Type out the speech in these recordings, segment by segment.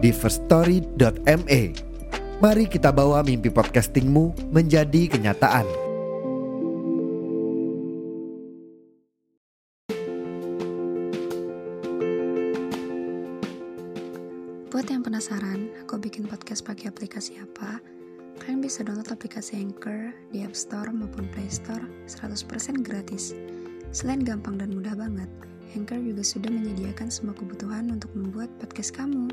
di firststory.me. Mari kita bawa mimpi podcastingmu menjadi kenyataan. Buat yang penasaran, aku bikin podcast pakai aplikasi apa? Kalian bisa download aplikasi Anchor di App Store maupun Play Store 100% gratis. Selain gampang dan mudah banget, Anchor juga sudah menyediakan semua kebutuhan untuk membuat podcast kamu,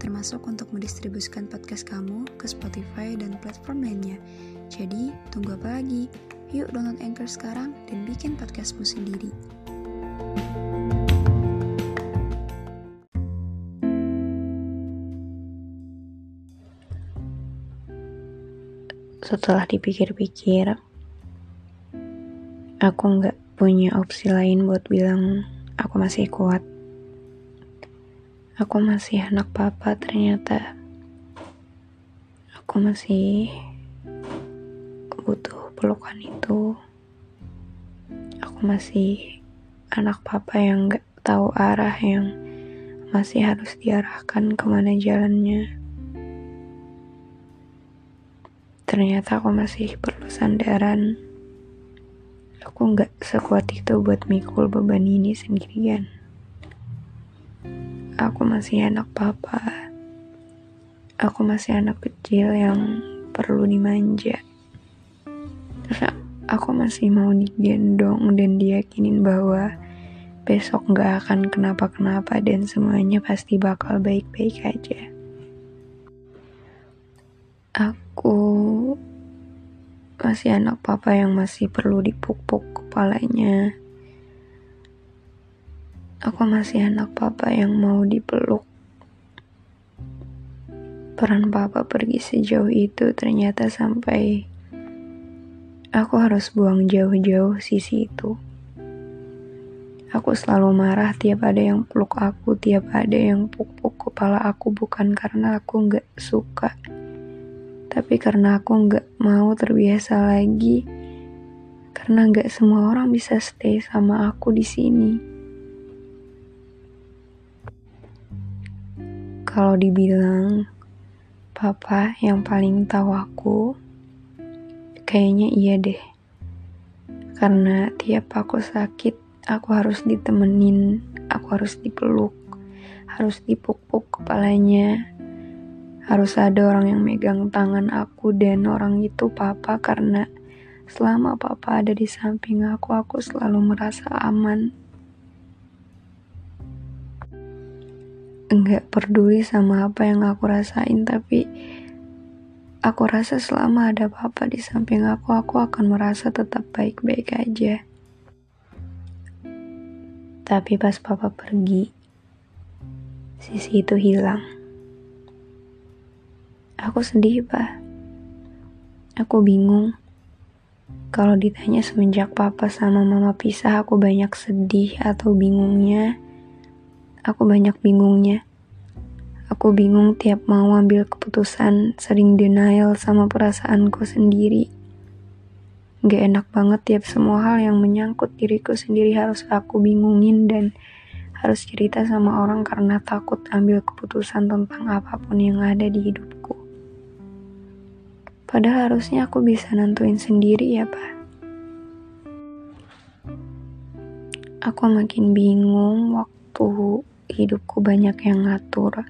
termasuk untuk mendistribusikan podcast kamu ke Spotify dan platform lainnya. Jadi, tunggu apa lagi? Yuk download Anchor sekarang dan bikin podcastmu sendiri. setelah dipikir-pikir, aku nggak punya opsi lain buat bilang aku masih kuat. Aku masih anak papa ternyata. Aku masih butuh pelukan itu. Aku masih anak papa yang nggak tahu arah yang masih harus diarahkan ke mana jalannya. Ternyata aku masih perlu sandaran. Aku nggak sekuat itu buat mikul beban ini sendirian. Aku masih anak papa. Aku masih anak kecil yang perlu dimanja. Terus aku masih mau digendong dan diyakinin bahwa besok nggak akan kenapa-kenapa dan semuanya pasti bakal baik-baik aja. Aku masih anak papa yang masih perlu dipupuk kepalanya. Aku masih anak papa yang mau dipeluk. Peran papa pergi sejauh itu ternyata sampai aku harus buang jauh-jauh sisi itu. Aku selalu marah tiap ada yang peluk aku, tiap ada yang pupuk kepala aku bukan karena aku nggak suka tapi karena aku nggak mau terbiasa lagi, karena nggak semua orang bisa stay sama aku di sini. Kalau dibilang papa yang paling tahu aku, kayaknya iya deh. Karena tiap aku sakit, aku harus ditemenin, aku harus dipeluk, harus dipuk-puk kepalanya, harus ada orang yang megang tangan aku dan orang itu papa karena selama papa ada di samping aku, aku selalu merasa aman. Enggak peduli sama apa yang aku rasain, tapi aku rasa selama ada papa di samping aku, aku akan merasa tetap baik-baik aja. Tapi pas papa pergi, sisi itu hilang. Aku sedih, Pak. Aku bingung. Kalau ditanya semenjak papa sama mama pisah, aku banyak sedih atau bingungnya. Aku banyak bingungnya. Aku bingung tiap mau ambil keputusan, sering denial sama perasaanku sendiri. Gak enak banget tiap semua hal yang menyangkut diriku sendiri harus aku bingungin dan harus cerita sama orang karena takut ambil keputusan tentang apa pun yang ada di hidupku. Padahal harusnya aku bisa nentuin sendiri ya, Pak. Aku makin bingung waktu hidupku banyak yang ngatur.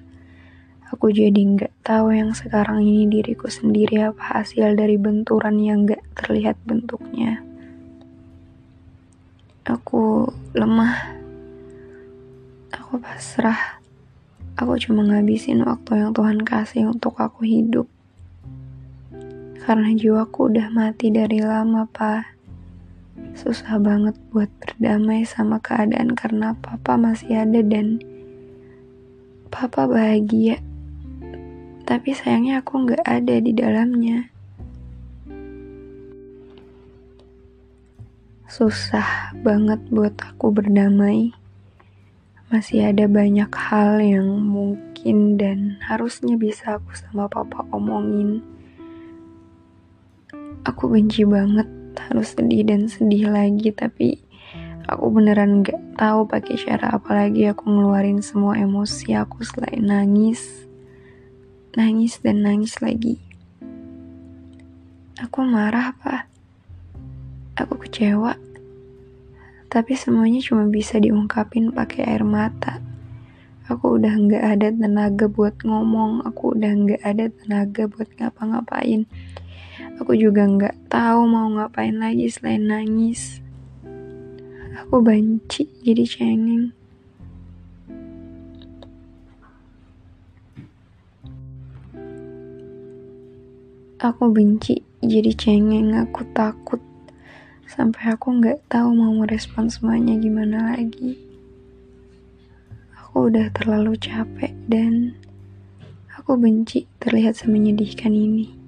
Aku jadi nggak tahu yang sekarang ini diriku sendiri apa hasil dari benturan yang nggak terlihat bentuknya. Aku lemah. Aku pasrah. Aku cuma ngabisin waktu yang Tuhan kasih untuk aku hidup karena jiwaku udah mati dari lama, Pak. Susah banget buat berdamai sama keadaan karena papa masih ada dan papa bahagia. Tapi sayangnya aku nggak ada di dalamnya. Susah banget buat aku berdamai. Masih ada banyak hal yang mungkin dan harusnya bisa aku sama papa omongin. Aku benci banget harus sedih dan sedih lagi tapi aku beneran gak tahu pakai cara apa lagi aku ngeluarin semua emosi aku selain nangis. Nangis dan nangis lagi. Aku marah apa aku kecewa. Tapi semuanya cuma bisa diungkapin pakai air mata. Aku udah nggak ada tenaga buat ngomong. Aku udah nggak ada tenaga buat ngapa-ngapain Aku juga nggak tahu mau ngapain lagi selain nangis. Aku benci jadi cengeng. Aku benci jadi cengeng, aku takut sampai aku nggak tahu mau merespon semuanya gimana lagi. Aku udah terlalu capek dan aku benci terlihat semenyedihkan ini.